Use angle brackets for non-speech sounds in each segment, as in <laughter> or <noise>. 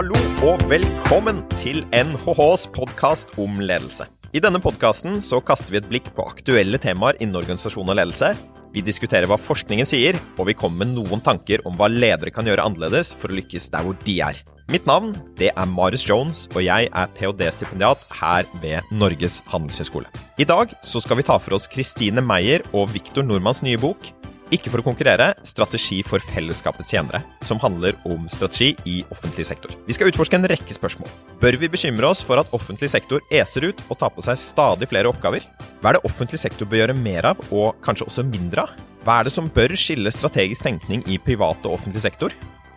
Hallo og velkommen til NHHs podkast om ledelse. I denne podkasten kaster vi et blikk på aktuelle temaer innen organisasjon og ledelse. Vi diskuterer hva forskningen sier, og vi kommer med noen tanker om hva ledere kan gjøre annerledes for å lykkes der hvor de er. Mitt navn det er Marius Jones, og jeg er ph.d.-stipendiat her ved Norges handelshøyskole. I dag så skal vi ta for oss Kristine Meyer og Viktor Normans nye bok ikke for å konkurrere, strategi for fellesskapets tjenere, som handler om strategi i offentlig sektor. Vi skal utforske en rekke spørsmål. Bør vi bekymre oss for at offentlig sektor eser ut og tar på seg stadig flere oppgaver? Hva er det offentlig sektor bør gjøre mer av, og kanskje også mindre av? Hva er det som bør skille strategisk tenkning i privat og offentlig sektor?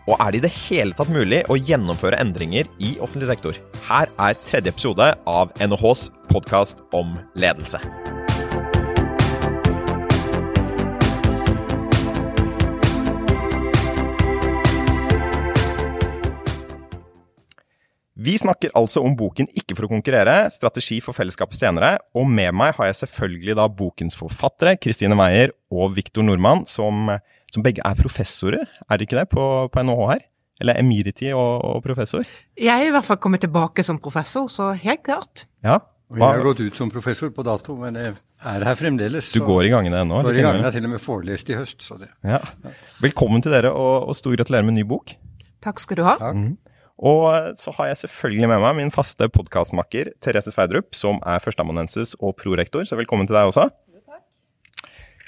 Og er det i det hele tatt mulig å gjennomføre endringer i offentlig sektor? Her er tredje episode av NHHs podkast om ledelse. Vi snakker altså om boken Ikke for å konkurrere, strategi for fellesskapets tjenere. Og med meg har jeg selvfølgelig da bokens forfattere, Kristine Meyer og Viktor Nordmann, som, som, begge er professorer, er det ikke det, på, på NHH her? Eller emiriti og, og, professor? Jeg er i hvert fall kommet tilbake som professor, så helt klart. Ja. Og jeg har gått ut som professor på dato, men jeg er her fremdeles. Du går i gangene ennå? Går i gangene, til og med forelest i høst. Så det. Ja. Velkommen til dere, og, og stor gratulerer med ny bok. Takk skal du ha. Takk. Mm. Og så har jeg selvfølgelig med meg min faste podkastmakker Therese Sverdrup, som er førsteamanuensis og prorektor, så velkommen til deg også.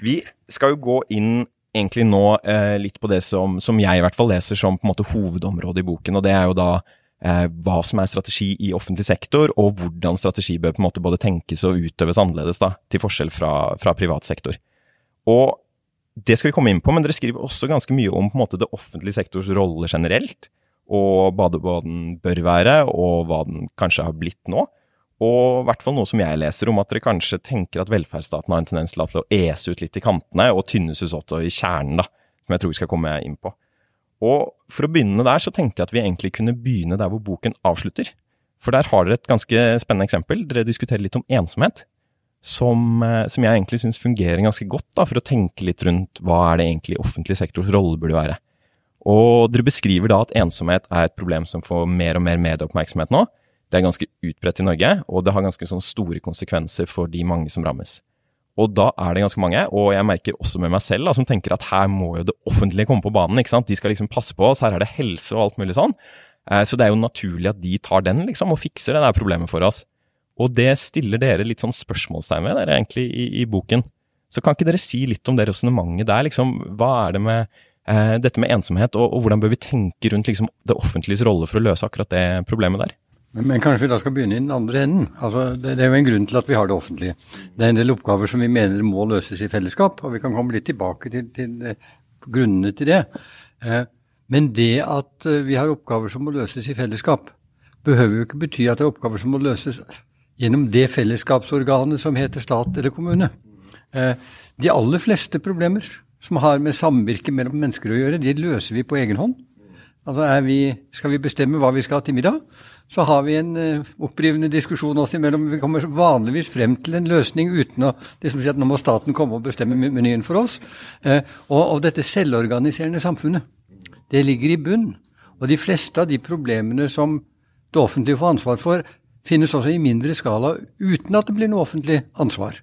Vi skal jo gå inn egentlig nå eh, litt på det som, som, jeg i hvert fall leser som på en måte hovedområdet i boken, og det er jo da eh, hva som er strategi i offentlig sektor, og hvordan strategi bør på en måte både tenkes og utøves annerledes, da, til forskjell fra, fra privat sektor. Og det skal vi komme inn på, men dere skriver også ganske mye om på en måte det offentlige sektors rolle generelt og den bør være, og hva den kanskje har blitt nå. Og i hvert fall noe som jeg leser om at dere kanskje tenker at velferdsstaten har en tendens til å ese ut litt i kantene, og tynnes ut også i kjernen, da, som jeg tror vi skal komme inn på. Og for å begynne der, så tenkte jeg at vi egentlig kunne begynne der hvor boken avslutter. For der har dere et ganske spennende eksempel. Dere diskuterer litt om ensomhet. Som, eh, som jeg egentlig syns fungerer ganske godt, da, for å tenke litt rundt hva er det egentlig offentlig sektors rolle burde være. Og dere beskriver da at ensomhet er et problem som får mer og mer medieoppmerksomhet nå. Det er ganske utbredt i Norge, og det har ganske sånn store konsekvenser for de mange som rammes. Og da er det ganske mange, og jeg merker også med meg selv, da, som tenker at her må jo det offentlige komme på banen. ikke sant? De skal liksom passe på oss, her er det helse og alt mulig sånn. Eh, så det er jo naturlig at de tar den liksom, og fikser det der problemet for oss. Og det stiller dere litt sånn spørsmålstegn ved dere egentlig i, i boken. Så kan ikke dere si litt om det resonnementet der? liksom, Hva er det med eh, dette med ensomhet, og, og, hvordan bør vi tenke rundt liksom, det offentliges rolle for å løse akkurat det problemet der? Men, men, kanskje vi da skal begynne i den andre enden. Altså, det, det, er jo en grunn til at vi har det offentlige. Det er en del oppgaver som vi mener må løses i fellesskap, og vi kan komme litt tilbake til, til, eh, grunnene til det. Eh, men det at eh, vi har oppgaver som må løses i fellesskap, behøver jo ikke bety at det er oppgaver som må løses gjennom det fellesskapsorganet som heter stat eller kommune. Eh, de aller fleste problemer som har med samvirke mellom mennesker å gjøre, de løser vi på egen hånd. Altså vi, Skal vi bestemme hva vi skal ha til middag, så har vi en uh, opprivende diskusjon oss imellom. Vi kommer vanligvis frem til en løsning uten å liksom si at nå må staten komme og bestemme menyen for oss. Uh, og, og, dette selvorganiserende samfunnet, det ligger i bunn. Og de fleste av de problemene som det offentlige får ansvar for, finnes også i mindre skala uten at det blir noe offentlig ansvar.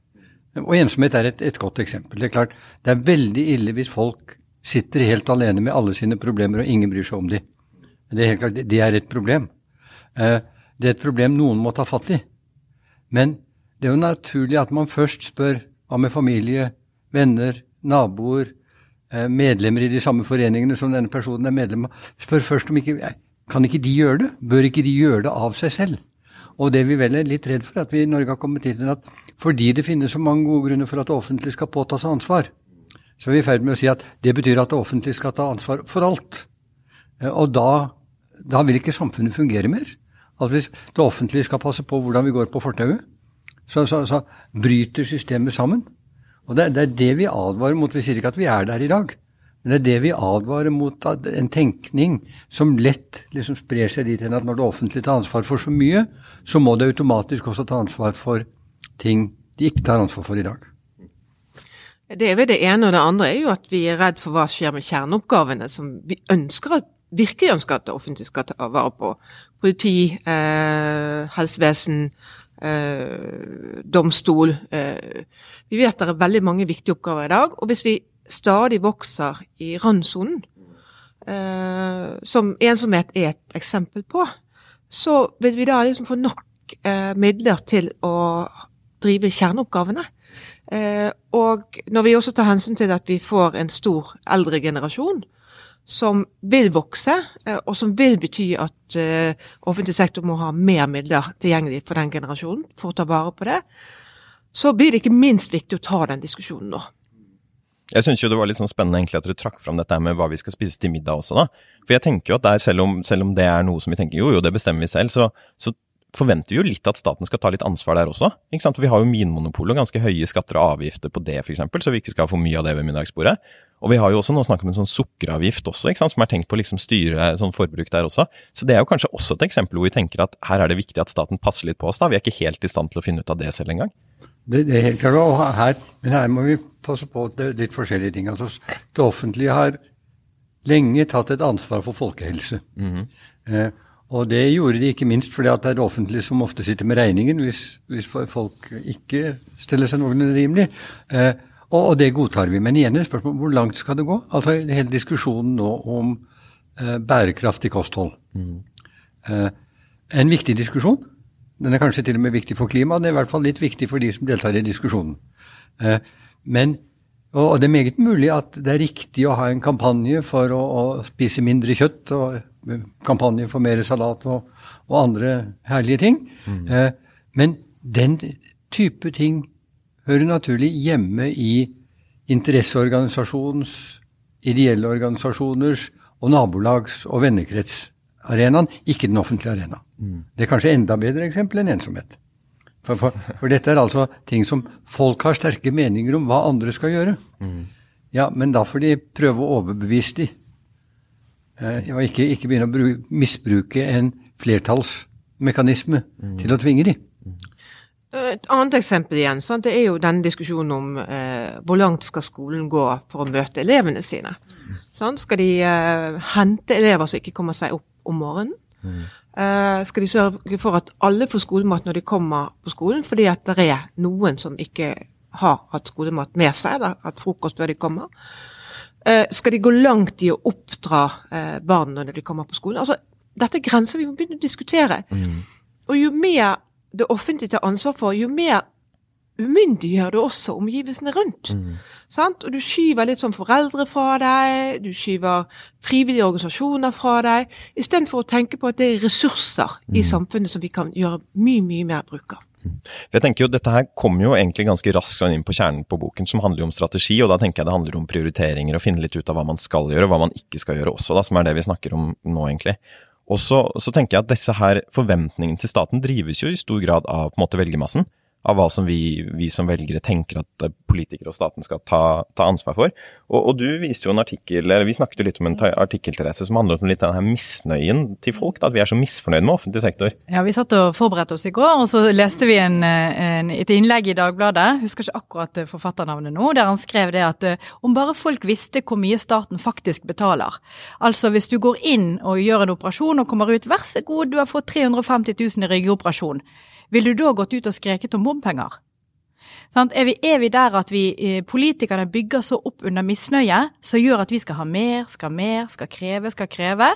Og ensomhet er et, et, godt eksempel. Det er klart, det er veldig ille hvis folk sitter helt alene med alle sine problemer, og ingen bryr seg om dem. Det er helt klart, det er et problem. Eh, det er et problem noen må ta fatt i. Men det er jo naturlig at man først spør hva med familie, venner, naboer, eh, medlemmer i de samme foreningene som denne personen er medlem av. Spør først om ikke Kan ikke de gjøre det? Bør ikke de gjøre det av seg selv? Og det vi vel er litt redd for, at vi i Norge har kommet til at fordi det finnes så mange gode grunner for at det offentlige skal påta seg ansvar, så er vi i ferd med å si at det betyr at det offentlige skal ta ansvar for alt. Eh, og da, da vil ikke samfunnet fungere mer. Altså Hvis det offentlige skal passe på hvordan vi går på fortauet, så, så, så, bryter systemet sammen. Og det, det, er det vi advarer mot. Vi sier ikke at vi er der i dag. Men det er det vi advarer mot, en tenkning som lett liksom sprer seg dit hen at når det offentlige tar ansvar for så mye, så må det automatisk også ta ansvar for ting de ikke tar ansvar for i dag. Det er vel det ene, og det andre er jo at vi er redd for hva skjer med kjerneoppgavene som vi ønsker at virkelig ønsker at det offentlige skal ta vare på. Politi, eh, helsevesen, eh, domstol. Eh. Vi vet det er veldig mange viktige oppgaver i dag. Og hvis vi stadig vokser i randsonen, eh, som ensomhet er et eksempel på, så vil vi da liksom få nok eh, midler til å drive kjerneoppgavene. Eh, og når vi også tar hensyn til at vi får en stor eldre generasjon som vil vokse, og som vil bety at offentlig sektor må ha mer midler tilgjengelig for den generasjonen for å ta vare på det, så blir det ikke minst viktig å ta den diskusjonen nå. Jeg syns det var litt sånn spennende egentlig at du trakk fram dette med hva vi skal spise til middag også, da. For jeg tenker jo at der, selv om, selv om det er noe som vi tenker jo, jo, det bestemmer vi selv, så, så forventer vi jo litt at staten skal ta litt ansvar der også. ikke sant? Vi har jo Vinmonopolet og ganske høye skatter og avgifter på det, f.eks., så vi ikke skal ha for mye av det ved middagsbordet. Og vi har jo også nå snakket om en sånn sukkeravgift også, ikke sant? som er tenkt på å liksom styre sånn forbruk der også. Så det er jo kanskje også et eksempel hvor vi tenker at her er det viktig at staten passer litt på oss. da. Vi er ikke helt i stand til å finne ut av det selv engang. Det, det er helt klart, og her, Men her må vi passe på det er litt forskjellige ting. Altså, det offentlige har lenge tatt et ansvar for folkehelse. Mm -hmm. eh, og det gjorde de ikke minst fordi at det er det offentlige som ofte sitter med regningen hvis, hvis folk ikke stiller seg noenlunde rimelig. Eh, og, og, det godtar vi. Men igjen er spørsmålet hvor langt skal det gå? Altså hele diskusjonen nå om eh, bærekraftig kosthold. Mm. Eh, en viktig diskusjon. Den er kanskje til og med viktig for klimaet. Den er i hvert fall litt viktig for de som deltar i diskusjonen. Eh, men og det er meget mulig at det er riktig å ha en kampanje for å, å spise mindre kjøtt, og eh, kampanje for mer salat og, og andre herlige ting. Mm. Eh, men den type ting hører naturlig hjemme i interesseorganisasjonens, ideelle organisasjoners og nabolags- og vennekrets-arenaen, ikke den offentlige arena. Mm. Det er kanskje enda bedre eksempel enn ensomhet. For, for, for, dette er altså ting som folk har sterke meninger om hva andre skal gjøre. Mm. Ja, men da får de prøve å overbevise de. Eh, ikke, ikke begynne å bruke, misbruke en flertallsmekanisme mm. til å tvinge de. Et annet eksempel igjen, sant? det er jo denne diskusjonen om eh, hvor langt skal skolen gå for å møte elevene sine. Mm. Skal de eh, hente elever som ikke kommer seg opp om morgenen? Mm. Uh, skal de sørge for at alle får skolemat når de kommer på skolen, fordi at det er noen som ikke har hatt skolemat med seg, eller hatt frokost før de kommer. Uh, skal de gå langt i å oppdra uh, barna når de kommer på skolen? Altså, dette er grenser vi må begynne å diskutere. Mm. Og jo mer det offentlige tar ansvar for, jo mer umyndiggjør du også omgivelsene rundt. Mm. Og du skyver litt sånn foreldre fra deg, du skyver frivillige organisasjoner fra deg, istedenfor å tenke på at det er ressurser mm. i samfunnet som vi kan gjøre mye, mye mer bruk av. Mm. Jeg tenker jo Dette her kommer jo egentlig ganske raskt inn på kjernen på boken, som handler jo om strategi. og Da tenker jeg det handler om prioriteringer og finne litt ut av hva man skal gjøre og hva man ikke skal gjøre også, da, som er det vi snakker om nå, egentlig. Og så, så tenker jeg at disse her forventningene til staten drives jo i stor grad av på en måte velgermassen av hva som vi, vi, som velgere tenker at eh, politikere og staten skal ta, ta ansvar for. Og, og, du viste jo en artikkel, eller Vi snakket jo litt om en artikkel Therese, som handlet om litt den her misnøyen til folk. Da, at vi er så misfornøyde med offentlig sektor. Ja, Vi satt og forberedte oss i går, og så leste vi en, en, et innlegg i Dagbladet, husker ikke akkurat forfatternavnet nå, der han skrev det at eh, om bare folk visste hvor mye staten faktisk betaler. Altså hvis du går inn og gjør en operasjon og kommer ut, vær så god, du har fått 350 000 i ryggoperasjon. Vil du da gått ut og skreket om bompenger? Er vi, er, vi, der at vi eh, politikerne bygger så opp under misnøye, som gjør at vi skal ha mer, skal mer, skal kreve, skal kreve,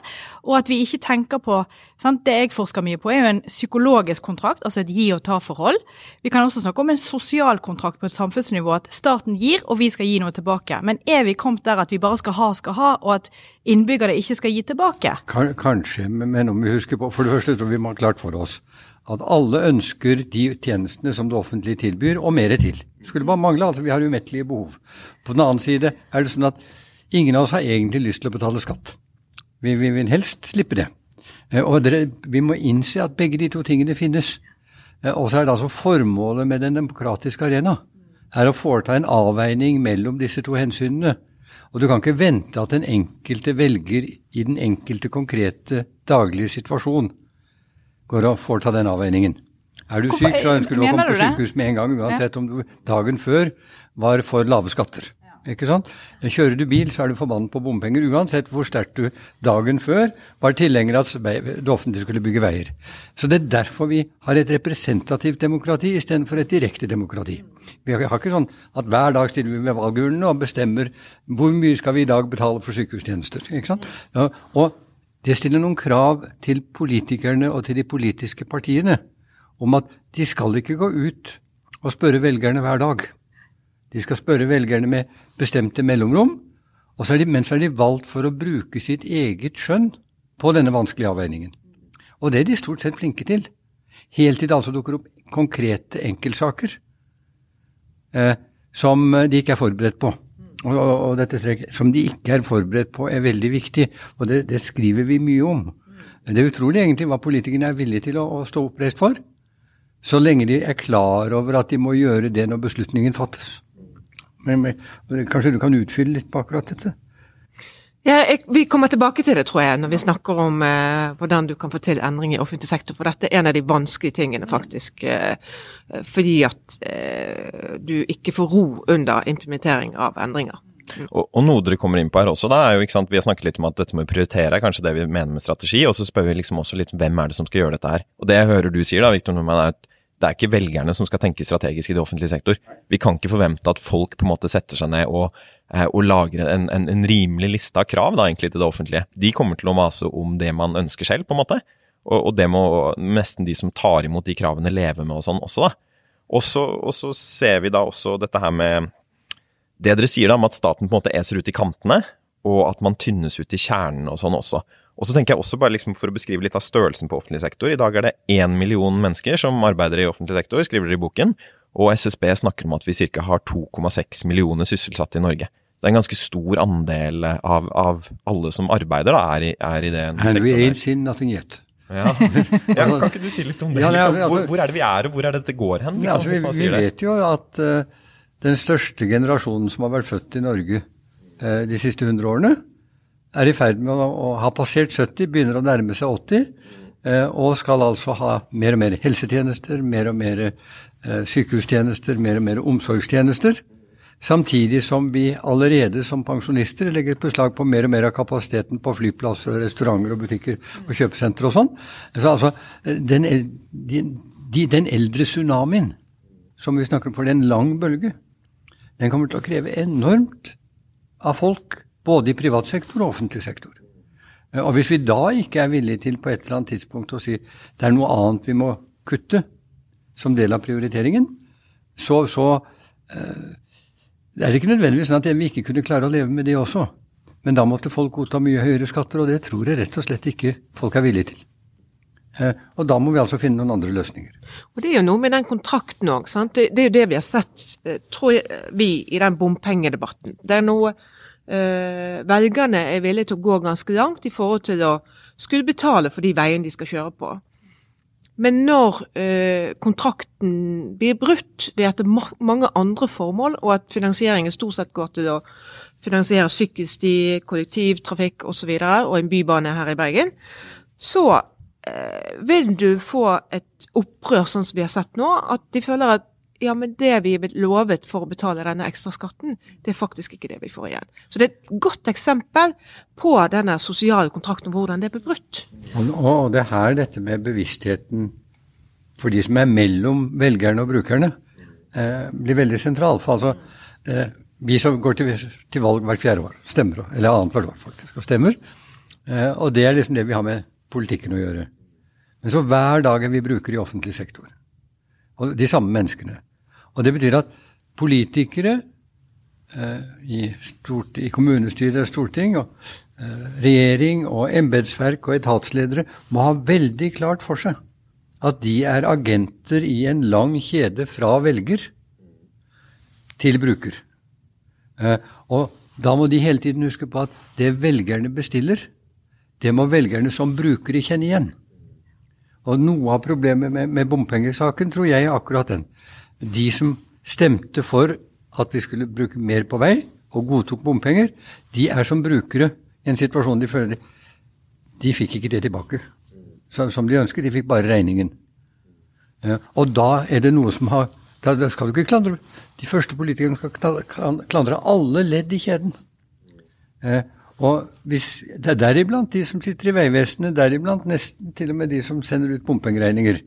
og at vi ikke tenker på sant? Det jeg forsker mye på, er jo en psykologisk kontrakt, altså et gi og ta-forhold. Vi kan også snakke om en sosial kontrakt på et samfunnsnivå, at staten gir, og vi skal gi noe tilbake. Men er vi kommet der at vi bare skal ha, skal ha, og at innbyggerne ikke skal gi tilbake? Kanskje, men om vi husker på For det første tror vi må ha klart for oss at alle ønsker de tjenestene som det offentlige tilbyr, og mer til. Skulle bare mangle. altså Vi har umettelige behov. På den annen side er det sånn at ingen av oss har egentlig lyst til å betale skatt. Vi, vi vil helst slippe det. Eh, og dere, vi må innse at begge de to tingene finnes. Eh, og så er det altså formålet med den demokratiske arena er å foreta en avveining mellom disse to hensynene. Og du kan ikke vente at den enkelte velger i den enkelte konkrete daglige situasjon går og får ta den avveiningen. Er du Hvorfor, syk, så ønsker du å komme på sykehus med en gang, uansett ja. om du dagen før var for lave skatter. Ikke sant? Kjører du bil, så er du forbannet på bompenger, uansett hvor sterkt du dagen før var tilhenger av at det offentlige skulle bygge veier. Så det er derfor vi har et representativt demokrati istedenfor et direkte demokrati. Vi har ikke sånn at hver dag stiller vi ved valgurnene og bestemmer hvor mye skal vi i dag betale for sykehustjenester. ikke sant? Og det stiller noen krav til politikerne og til de politiske partiene om at de skal ikke gå ut og spørre velgerne hver dag. De skal spørre velgerne med bestemte mellomrom, og så er de, men er de valgt for å bruke sitt eget skjønn på denne vanskelige avveiningen. Og det er de stort sett flinke til. Helt til det altså dukker opp konkrete enkeltsaker eh, som de ikke er forberedt på. Og, og, dette streket, som de ikke er forberedt på, er veldig viktig, og det, det skriver vi mye om. Men Det er utrolig egentlig hva politikerne er villige til å, å stå oppreist for, så lenge de er klar over at de må gjøre det når beslutningen fattes. Men, men, kanskje du kan utfylle litt på akkurat dette? Ja, jeg, Vi kommer tilbake til det, tror jeg, når vi snakker om eh, hvordan du kan få til endring i offentlig sektor. For dette er en av de vanskelige tingene, faktisk. Eh, fordi at eh, du ikke får ro under implementering av endringer. Og, og, noe dere kommer inn på her også, da, er jo, ikke sant, vi har snakket litt om at dette med å prioritere er kanskje det vi mener med strategi, og så spør vi liksom også litt hvem er det som skal gjøre dette her. Og det jeg hører du sier da, Victor Nordmann, er at det er ikke velgerne som skal tenke strategisk i det offentlige sektor. Vi kan ikke forvente at folk på en måte setter seg ned og, og lager en, en, en, rimelig liste av krav da, egentlig til det offentlige. De kommer til å mase om det man ønsker selv, på en måte. Og, og det må nesten de som tar imot de kravene, leve med og sånn også, da. Og så ser vi da også dette her med det dere sier da om at staten på en måte eser ut i kantene, og at man tynnes ut i kjernen og sånn også. Og så tenker jeg også bare liksom For å beskrive litt av størrelsen på offentlig sektor. I dag er det én million mennesker som arbeider i offentlig sektor, skriver dere i boken. Og SSB snakker om at vi ca. har 2,6 millioner sysselsatte i Norge. Det er en ganske stor andel av, av alle som arbeider, da, er i, er i den And sektoren. We ain't seen nothing yet. Ja. <laughs> ja. Kan ikke du si litt om det? Ja, liksom? hvor, hvor, er det vi er, og hvor er det dette går hen? Liksom, altså, vi, vi vet jo at uh, den største generasjonen som har vært født i Norge uh, de siste hundre årene, er i ferd med å, å, ha passert 70, begynner å nærme seg 80, uh, og skal altså ha mer og mer helsetjenester, mer og mer sykehustjenester, mer og mer omsorgstjenester. Samtidig som vi allerede som pensjonister legger beslag på mer og mer av kapasiteten på flyplasser, restauranter og butikker og kjøpesentre og sånn. Så altså, den, de, den eldre tsunamien som vi snakker om, for det er en lang bølge, den kommer til å kreve enormt av folk, både i privat sektor og offentlig sektor. Og hvis vi da ikke er villige til på et eller annet tidspunkt å si det er noe annet vi må kutte som del av prioriteringen, så, så eh, det ikke nødvendigvis sånn at vi ikke kunne klare å leve med det også. Men da måtte folk godta mye høyere skatter, og det tror jeg rett og slett ikke folk er villige til. Eh, og da må vi altså finne noen andre løsninger. Og Det er jo noe med den kontrakten òg. Det, det, er jo det vi har sett, eh, tror vi, i den bompengedebatten. Det er noe eh, velgerne er villige til å gå ganske langt i forhold til å skulle betale for de veiene de skal kjøre på. Men når eh, kontrakten blir brutt ved at det er mange andre formål, og at finansieringen stort sett går til å finansiere sykkelsti, kollektivtrafikk osv. Og, så videre, og en bybane her i Bergen, så eh, vil du få et opprør, sånn som vi har sett nå, at de føler at ja, men det vi er lovet for å betale denne ekstra skatten, det er faktisk ikke det vi får igjen. Så det er et godt eksempel på denne sosiale kontrakten, og hvordan det blir brutt. Og, det er her dette med bevisstheten for de som er mellom velgerne og brukerne, eh, blir veldig sentral. For altså, eh, vi som går til, til, valg hvert fjerde år, stemmer, eller annethvert år faktisk, og stemmer. Eh, og det er liksom det vi har med politikken å gjøre. Men så hver dag er vi bruker i offentlig sektor. Og de samme menneskene. Og det betyr at politikere eh, i, stort, i kommunestyre og storting, og eh, regjering og embetsverk og etatsledere må ha veldig klart for seg at de er agenter i en lang kjede fra velger til bruker. Eh, og da må de hele tiden huske på at det velgerne bestiller, det må velgerne som brukere kjenne igjen. Og noe av problemet med, med bompengesaken tror jeg er akkurat den de som stemte for at vi skulle bruke mer på vei, og godtok bompenger, de er som brukere i en situasjon de føler De fikk ikke det tilbake som de ønsket, de fikk bare regningen. Ja, og da er det noe som har Da, skal du ikke klandre De første politikerne skal klandre alle ledd i kjeden. Eh, og hvis, Det er deriblant de som sitter i Vegvesenet, deriblant nesten til og med de som sender ut bompengeregninger.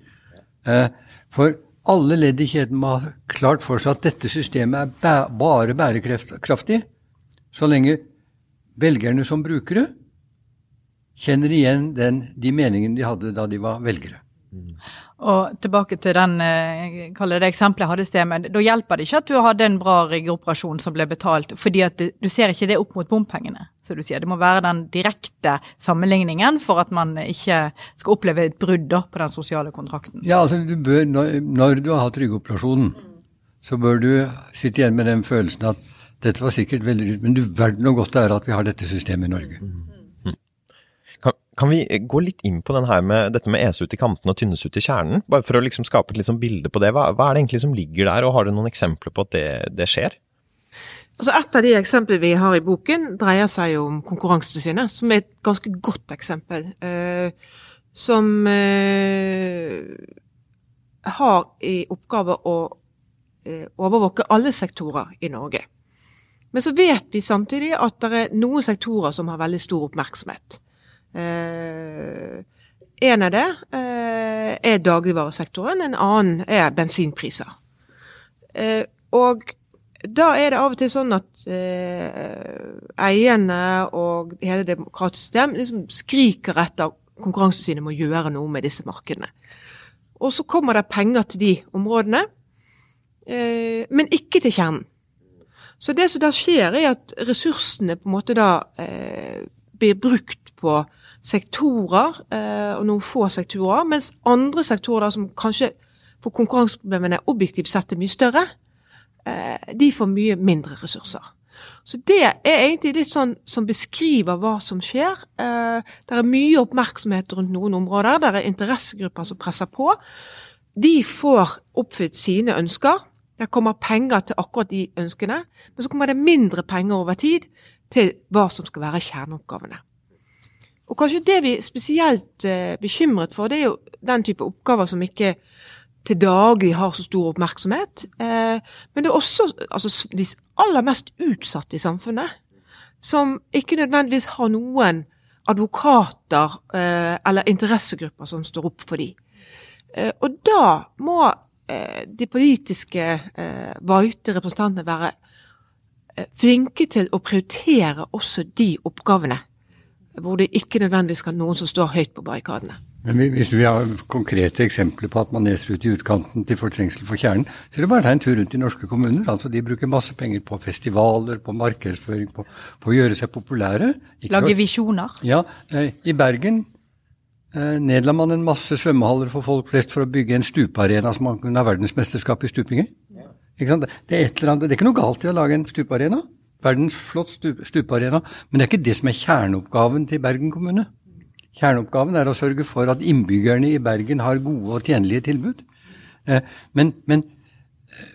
Eh, for alle ledd i kjeden må ha klart for seg at dette systemet er bare bærekraftig så lenge velgerne som brukere kjenner igjen den, de meningene de hadde da de var velgere. Og tilbake til den, eh, kaller det eksempelet jeg hadde i sted, men da hjelper det ikke at du hadde en bra riggeoperasjon som ble betalt, fordi at du, du ser ikke det opp mot bompengene. Så du sier det må være den direkte sammenligningen for at man ikke skal oppleve et brudd på den sosiale kontrakten. Ja, altså du bør, når, når du har hatt ryggoperasjonen, så bør du sitte igjen med den følelsen at dette var sikkert veldig dyrt, men du verden så godt det er at vi har dette systemet i Norge. Kan, kan vi gå litt inn på med dette med ese ut i kantene og tynnes ut i kjernen? Bare for å liksom skape et liksom bilde på det. Hva, hva er det egentlig som ligger der, og har du noen eksempler på at det, det skjer? Altså Et av de eksemplene vi har i boken, dreier seg om Konkurransetilsynet, som er et ganske godt eksempel. Eh, som eh, har i oppgave å eh, overvåke alle sektorer i Norge. Men så vet vi samtidig at det er noen sektorer som har veldig stor oppmerksomhet. Eh, en av det eh, er dagligvaresektoren, en annen er bensinpriser. Eh, og da er det av og til sånn at eierne og hele det demokratiske system liksom skriker etter Konkurransetilsynet må gjøre noe med disse markedene. Og så kommer det penger til de områdene, men ikke til kjernen. Så det som da skjer, er at ressursene på en måte da blir brukt på sektorer, eh, og noen få sektorer, mens andre sektorer som kanskje for konkurranseproblemene objektivt sett er mye større, eh, de får mye mindre ressurser. Så det er egentlig litt sånn som beskriver hva som skjer. Eh, det er mye oppmerksomhet rundt noen områder, det er interessegrupper som presser på. De får oppfylt sine ønsker. Det kommer penger til akkurat de ønskene, men så kommer det mindre penger over tid til hva som skal være kjerneoppgavene. Og kanskje det vi er spesielt eh, bekymret for, det er jo den type oppgaver som ikke til daglig har så stor oppmerksomhet. Eh, men det er også altså, de aller mest utsatte i samfunnet, som ikke nødvendigvis har noen advokater eh, eller interessegrupper som står opp for dem. Og da må de politiske valgte representantene være flinke til å prioritere også de oppgavene, hvor det ikke nødvendigvis er noen som står høyt på barrikadene. Men hvis vi har konkrete eksempler på at man neser ut i utkanten til fortrengsel for kjernen, så er det bare å ta en tur rundt i norske kommuner. altså De bruker masse penger på festivaler, på markedsføring, på, på å gjøre seg populære. Ikke Lage visjoner. Ja, eh, I Bergen eh, nedla man en masse svømmehaller for folk flest for å bygge en stupearena som man kunne ha verdensmesterskap i stuping i. Ikke sant? Det, er et eller annet, det er ikke noe galt i å lage en stupearena. Verdens flott stupearena. Men det er ikke det som er kjerneoppgaven til Bergen kommune. Kjerneoppgaven er å sørge for at innbyggerne i Bergen har gode og tjenlige tilbud. Eh, men, men eh,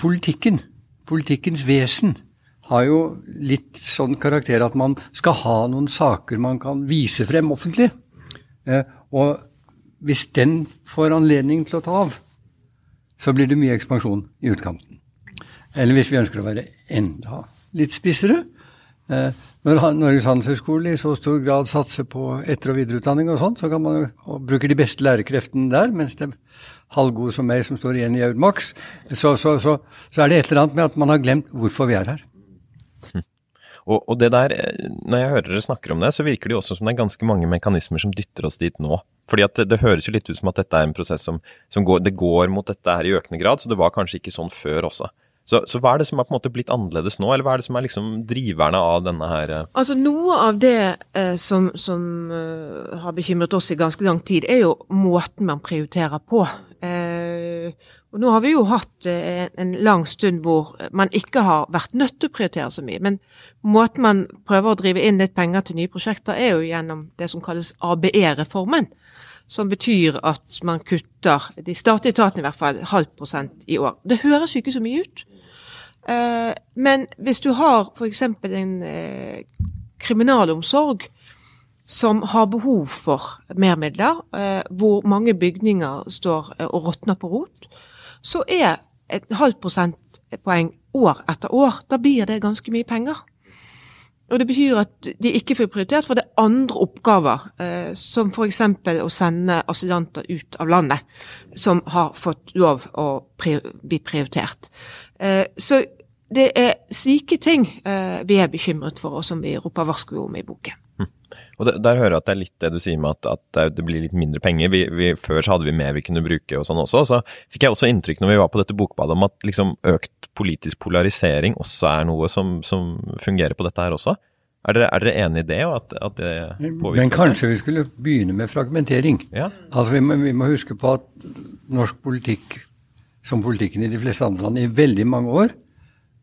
politikken, politikkens vesen, har jo litt sånn karakter at man skal ha noen saker man kan vise frem offentlig. Eh, og hvis den får anledning til å ta av, så blir det mye ekspansjon i utkanten. Eller hvis vi ønsker å være enda litt spissere. Eh, når Norges handelshøyskole i så stor grad satser på etter- og videreutdanning og sånn, så kan man jo bruke de beste lærerkreftene der, mens det er halvgode som meg som står igjen i Audmax, så, så, så, så er det et eller annet med at man har glemt hvorfor vi er her. Og, og det der, eh, når jeg hører dere snakker om det, så virker det jo også som det er ganske mange mekanismer som dytter oss dit nå. Fordi at det, det høres jo litt ut som at dette er en prosess som, som går, det går mot dette her i økende grad, så det var kanskje ikke sånn før også. Så, så hva er det som er på en måte blitt annerledes nå, eller hva er det som er liksom driverne av denne her eh, Altså Noe av det eh, som, som uh, har bekymret oss i ganske lang tid, er jo måten man prioriterer på. Eh, og Nå har vi jo hatt eh, en lang stund hvor man ikke har vært nødt til å prioritere så mye. Men måten man prøver å drive inn litt penger til nye prosjekter, er jo gjennom det som kalles ABE-reformen. Som betyr at man kutter, de statlige etatene i hvert fall, halvt prosent i år. Det høres jo ikke så mye ut. Eh, men hvis du har f.eks. en eh, kriminalomsorg som har behov for mer midler, eh, hvor mange bygninger står og råtner på rot, så er et halvt prosentpoeng år etter år, da blir det ganske mye penger. Og Det betyr at de ikke får prioritert, for det er andre oppgaver, eh, som f.eks. å sende asylanter ut av landet, som har fått lov å bli prioritert. Så det er slike ting eh, vi er bekymret for, og som vi roper varsko om i boken. Og det, Der hører jeg at det er litt det du sier med at, at det blir litt mindre penger. Vi, vi, før så hadde vi mer vi kunne bruke og sånn også. Så fikk jeg også inntrykk når vi var på dette bokbadet om at liksom økt politisk polarisering også er noe som, som fungerer på dette her også. Er dere, er dere enig i det? Og at, at det påvirker? Men kanskje vi skulle begynne med fragmentering. Ja. Altså vi må, vi må huske på at norsk politikk, som politikken i de fleste andre land, i veldig mange år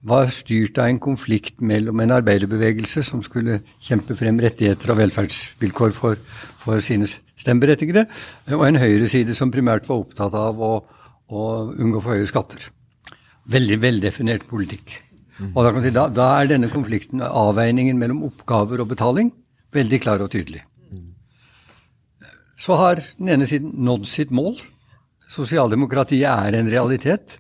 var styrt av en konflikt mellom en arbeiderbevegelse som skulle kjempe frem rettigheter og velferdsvilkår for, for sine stemmeberettigede, og en høyreside som primært var opptatt av å, å unngå for høye skatter. Veldig veldefinert politikk. Og da, kan man si, da, da er denne konflikten, avveiningen mellom oppgaver og betaling, veldig klar og tydelig. Så har den ene siden nådd sitt mål. Sosialdemokratiet er en realitet.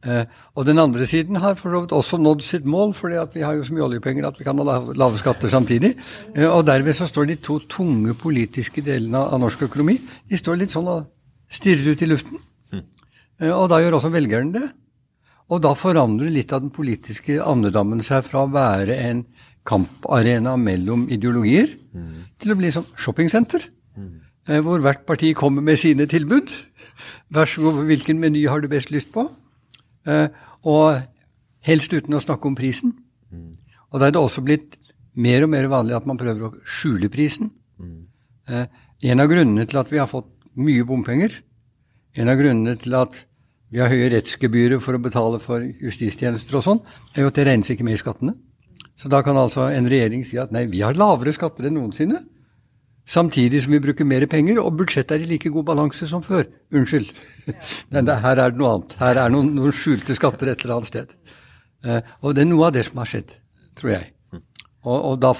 Eh, og den andre siden har for så vidt også nådd sitt mål, fordi vi har jo så mye oljepenger at vi kan ha lave, lave skatter samtidig. Eh, og derved så står de to tunge politiske delene av, norsk økonomi de står litt sånn og stirrer ut i luften. Eh, og da gjør også velgerne det. Og da forandrer litt av den politiske andedammen seg fra å være en kamparena mellom ideologier til å bli som shoppingsenter. Eh, hvor hvert parti kommer med sine tilbud. Vær så god, hvilken meny har du best lyst på? Eh, og helst uten å snakke om prisen. Og da er det også blitt mer og mer vanlig at man prøver å skjule prisen. Eh, en av grunnene til at vi har fått mye bompenger, en av grunnene til at vi har høye rettsgebyrer for å betale for justistjenester og sånn, er jo at det regnes ikke med i skattene. Så da kan altså en regjering si at nei, vi har lavere skatter enn noensinne. Samtidig som vi bruker mer penger, og budsjettet er i like god balanse som før. Unnskyld. <laughs> Men det, her er det noe annet. Her er noen, noen skjulte skatter et eller annet sted. Eh, og det er noe av det som har skjedd, tror jeg. Og, og, da,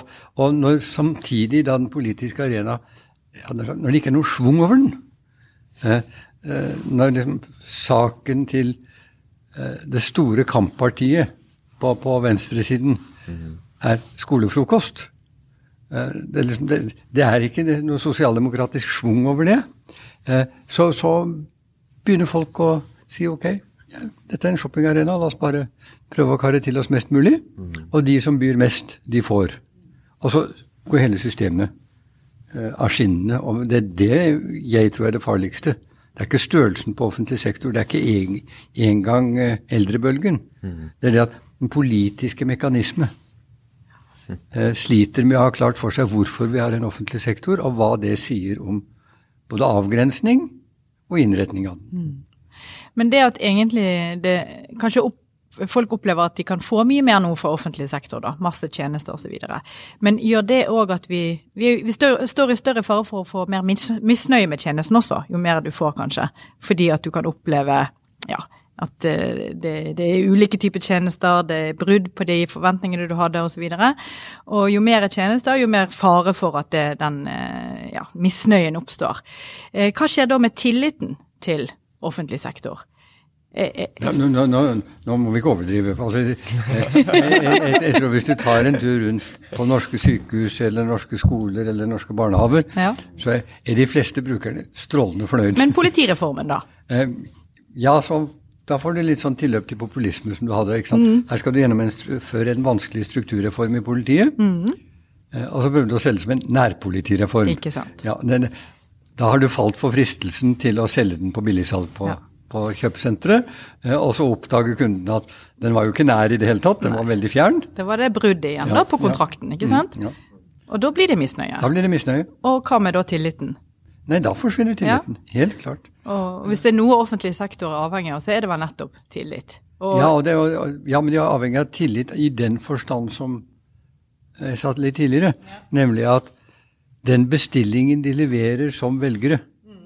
og når samtidig da den politiske arena ja, Når det ikke er noe schwung over den eh, eh, Når liksom saken til eh, det store kamppartiet på, på venstresiden er skolefrokost det, er liksom, det, det, er ikke noe sosialdemokratisk schwung over det. Eh, så, så, begynner folk å si ok, ja, dette er en shoppingarena, la oss bare prøve å karre til oss mest mulig. Og de som byr mest, de får. Og så går hele systemet eh, av skinnene. Og det er det jeg tror er det farligste. Det er ikke størrelsen på offentlig sektor, det er ikke engang eldrebølgen. Det er det at den politiske mekanisme eh, sliter med å ha klart for seg hvorfor vi har en offentlig sektor, og hva det sier om både avgrensning og innretning av den. Mm. Men det at egentlig det kanskje opp, folk opplever at de kan få mye mer nå fra offentlig sektor, da, masse tjenester osv. Men gjør det òg at vi, vi, vi står, står, i større fare for å få mer misnøye med tjenesten også, jo mer du får kanskje, fordi at du kan oppleve ja, at eh, det, det, er ulike typer tjenester, det er brudd på de forventningene du hadde osv. Og, så og jo mer tjenester, jo mer fare for at det, den eh, ja, misnøyen oppstår. Eh, hva skjer da med tilliten til offentlig sektor? Ja, nå, nå, nå, må vi ikke overdrive. Altså, jeg, jeg, jeg, tror Hvis du tar en tur rundt på norske sykehus eller norske skoler eller norske barnehaver, ja. så er de fleste brukerne strålende fornøyd. Men politireformen, da? Ja, så da får du litt sånn tilløp til populisme som du hadde. ikke sant? Mm. Her skal du gjennomføre en vanskelig strukturreform i politiet. Mm. Eh, og så prøver du å selge det som en nærpolitireform. Ikke sant. Ja, den, da har du falt for fristelsen til å selge den på billigsalg på, ja. på kjøpesenteret. Eh, og så oppdager kunden at den var jo ikke nær i det hele tatt, den Nei. var veldig fjern. Det var det bruddet igjen ja, da på kontrakten, ikke sant? Mm, ja. Og da blir det misnøye. Da blir det misnøye. Og hva med da tilliten? Nei, da forsvinner tilliten. Ja. Helt klart. Og hvis det er noe offentlig sektor er avhengig av, så er det vel nettopp tillit. Og ja, det, ja, men de er avhengig av tillit i den forstand som jeg sa litt tidligere, ja. nemlig at den bestillingen de leverer som velgere, mm.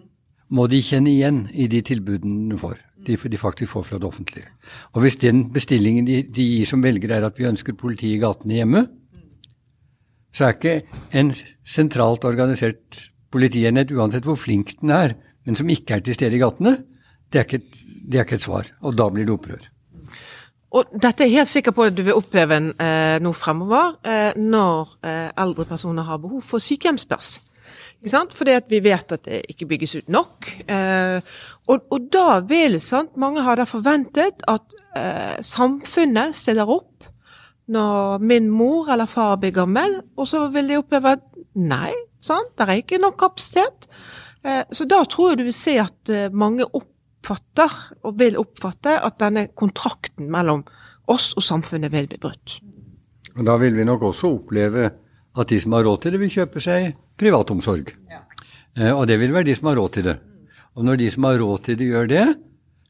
må de kjenne igjen i de tilbudene de får. De, de faktisk får fra det offentlige. Og hvis den bestillingen de, de gir som velgere er at vi ønsker politi i gatene hjemme, så er ikke en sentralt organisert politienhet, uansett hvor flink den er, men som ikke er til stede i gatene, det er, ikke, det er ikke et svar. Og da blir det opprør. Og dette er jeg helt sikker på at du vil oppleve eh, nå fremover, eh, når eh, eldre personer har behov for sykehjemsplass. Ikke sant? Fordi at vi vet at det ikke bygges ut nok. Eh, og, og, da vil sant, mange ha da forventet at eh, samfunnet stiller opp når min mor eller far blir gammel, og så vil de oppleve at nei, sant, det er ikke nok kapasitet. Eh, så da tror jeg du vil se at mange oppfatter, og vil oppfatte, at denne kontrakten mellom oss og samfunnet vil bli brutt. Og Da vil vi nok også oppleve at de som har råd til det, vil kjøpe seg privatomsorg. Ja. Eh, og det vil være de som har råd til det. Og når de som har råd til det, gjør det,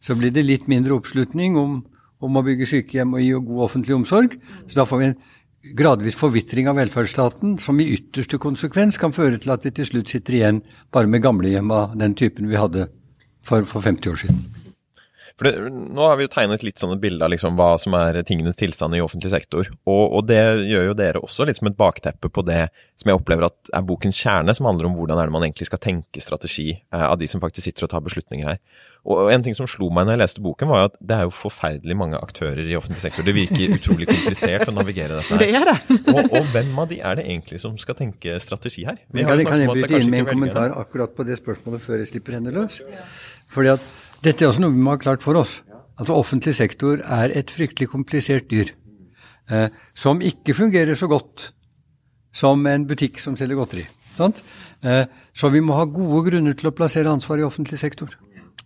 så blir det litt mindre oppslutning om, om å bygge sykehjem og gi god offentlig omsorg. Så da får vi en gradvis forvitring av velferdsstaten, som i ytterste konsekvens kan føre til at vi til slutt sitter igjen bare med gamlehjem av den typen vi hadde for, for 50 år siden. For det, Nå har vi jo tegnet litt sånn et bilde av liksom hva som er tingenes tilstand i offentlig sektor. Og, og, det gjør jo dere også litt som et bakteppe på det som jeg opplever at er bokens kjerne, som handler om hvordan er det man egentlig skal tenke strategi eh, av de som faktisk sitter og tar beslutninger her. Og en ting som slo meg når jeg leste boken, var jo at det er jo forferdelig mange aktører i offentlig sektor. Det virker <laughs> utrolig komplisert å navigere dette her. Det er det. og, og, hvem av de er det egentlig som skal tenke strategi her? Vi kan, kan jeg bryte inn med en kommentar akkurat på det spørsmålet før jeg slipper henne løs? Fordi at dette er også noe vi må ha klart for oss. Altså Offentlig sektor er et fryktelig komplisert dyr. Eh, som ikke fungerer så godt som en butikk som selger godteri. Eh, så vi må ha gode grunner til å plassere ansvar i offentlig sektor.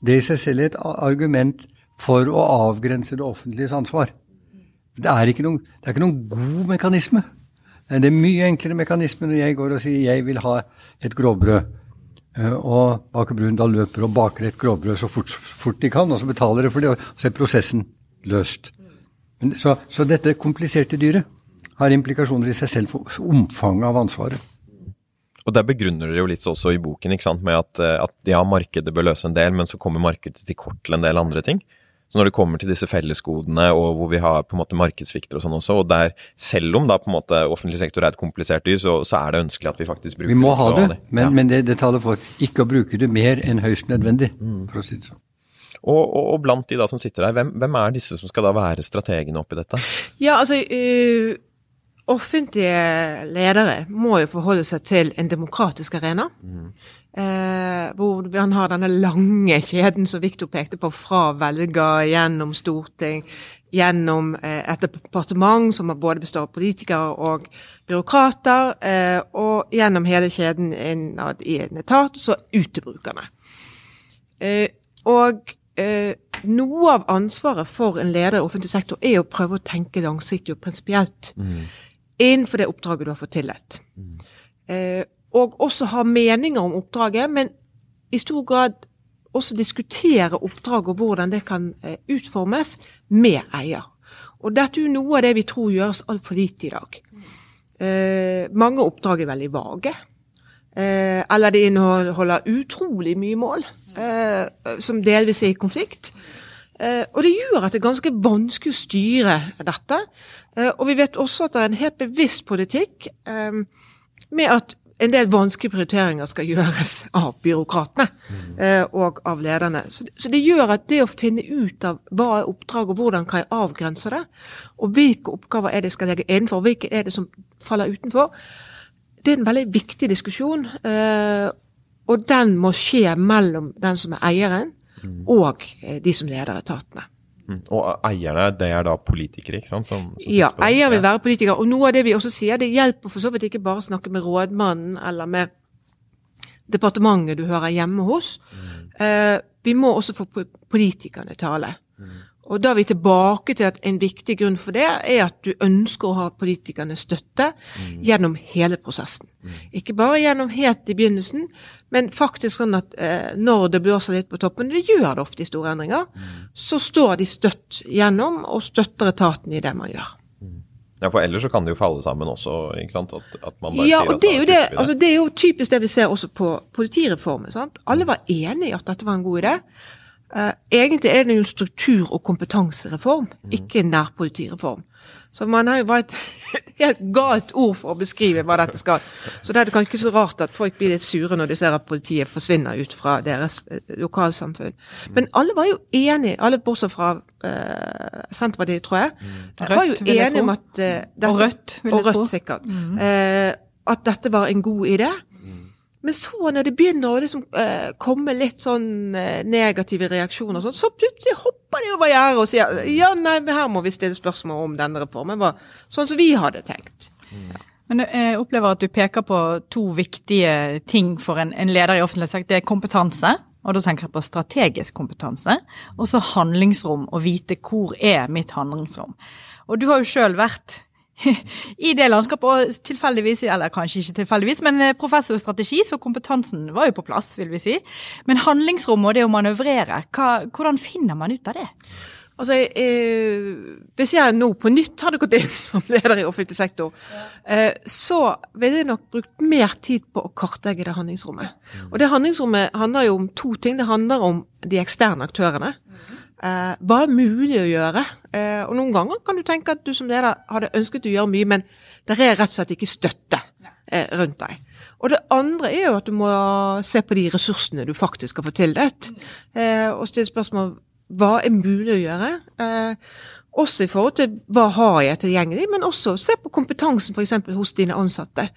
Det i seg selv er et argument for å avgrense det offentliges ansvar. Det er ikke noen, det er ikke noen god mekanisme. Det er mye enklere mekanisme når jeg går og sier jeg vil ha et grovbrød. Eh, og Baker Brun da løper og baker et grovbrød så fort, fort, de kan, og så betaler de for det, og så er prosessen løst. Men, så, så, dette kompliserte dyret har implikasjoner i seg selv for omfanget av ansvaret. Og Der begrunner dere jo litt også i boken ikke sant, med at, eh, at ja, markedet bør løse en del, men så kommer markedet til kort til en del andre ting. Så når det kommer til disse fellesgodene og hvor vi har på en måte markedssvikter og sånn også, og der selv om da på en måte offentlig sektor er et komplisert dyr, så, så er det ønskelig at vi faktisk bruker det. Vi må ha det, men, ja. men det, det, taler for ikke å bruke det mer enn høyst nødvendig, mm. for å si det sånn. Og, og, og, blant de da som sitter der, hvem, hvem, er disse som skal da være strategene oppi dette? Ja, altså... Uh offentlige ledere må jo forholde seg til en demokratisk arena. Mm. Eh, hvor han har denne lange kjeden som Viktor pekte på, fra velger gjennom storting, gjennom eh, et departement som både består av politikere og byråkrater, eh, og gjennom hele kjeden innad i en etat, så ut til brukerne. Eh, og eh, noe av ansvaret for en leder i offentlig sektor er å prøve å tenke langsiktig og prinsipielt mm. innenfor det oppdraget du har fått tillit. Mm. Og også ha meninger om oppdraget, men i stor grad også diskutere oppdraget og hvordan det kan eh, utformes med eier. Og dette er jo noe av det vi tror gjøres altfor lite i dag. Eh, mange oppdrag er veldig vage. Eh, eller de inneholder utrolig mye mål, eh, som delvis er i konflikt. Eh, og det gjør at det er ganske vanskelig å styre dette. Eh, og vi vet også at det er en helt bevisst politikk med at en del vanskelige prioriteringer skal gjøres av byråkratene mm. eh, og av lederne. Så, så, det gjør at det å finne ut av hva er oppdraget, og hvordan kan jeg avgrense det, og hvilke oppgaver er det jeg skal legge innenfor, og hvilke er det som faller utenfor, det er en veldig viktig diskusjon. Eh, og den må skje mellom den som er eieren, mm. og eh, de som leder etatene. Mm. Og eierne, det er da politikere, ikke sant? Som, som ja, eier vil være politikere. Og noe av det vi også sier, det hjelper for så vidt ikke bare å snakke med rådmannen eller med departementet du hører hjemme hos. Mm. Eh, vi må også få politikerne tale. Mm. Og da er vi tilbake til at en viktig grunn for det er at du ønsker å ha politikernes støtte mm. gjennom hele prosessen. Mm. Ikke bare gjennom helt i begynnelsen, men faktisk sånn at eh, når det blåser litt på toppen, det gjør det ofte i store endringer, mm. så står de støtt gjennom og støtter etaten i det man gjør. Mm. Ja, for ellers så kan det jo falle sammen også, ikke sant? At, at man bare ja, sier at og det er, jo det, altså, det er jo typisk det vi ser også på politireformen. sant? Alle var enige i at dette var en god idé. Eh, egentlig er det jo struktur- og kompetansereform, ikke en nærpolitireform. Så man har jo bare <laughs> et helt galt ord for å beskrive hva dette skal. Så det er det kanskje ikke så rart at folk blir litt sure når de ser at politiet forsvinner ut fra deres eh, lokalsamfunn. Men alle var jo enige, alle bortsett fra eh, Senterpartiet, tror jeg, Rødt, var jo enige om at eh, dette, Og Rødt, vil jeg og Rødt tro. sikkert. Eh, at dette var en god idé. Men så når det begynner å liksom, eh, komme litt sånn eh, negative reaksjoner, sånn, så plutselig hopper de over gjerdet og sier ja, nei, men her må vi stille spørsmål om denne reformen var sånn som vi hadde tenkt. Men jeg opplever at du peker på to viktige ting for en, en leder i offentlig sektor. Det er kompetanse, og da tenker jeg på strategisk kompetanse. Og så handlingsrom, å vite hvor er mitt handlingsrom. Og du har jo sjøl vært <laughs> i det landskapet, og tilfeldigvis, eller kanskje ikke tilfeldigvis, men eh, professor i strategi, så kompetansen var jo på plass, vil vi si. Men handlingsrommet og det å manøvrere, hva, hvordan finner man ut av det? Altså, eh, Hvis jeg nå på nytt hadde gått inn som leder i offentlig sektor, eh, så ville jeg nok brukt mer tid på å kartlegge det handlingsrommet. Og det handlingsrommet handler jo om to ting. Det handler om de eksterne aktørene. Eh, hva er mulig å gjøre? Eh, og noen ganger kan du tenke at du som leder hadde ønsket å gjøre mye, men det er rett og slett ikke støtte eh, rundt deg. Og det andre er jo at du må se på de ressursene du faktisk har fått tildelt, eh, og stille spørsmål hva er mulig å gjøre. Også i forhold til hva har jeg tilgjengelig, men også se på kompetansen f.eks. hos dine ansatte.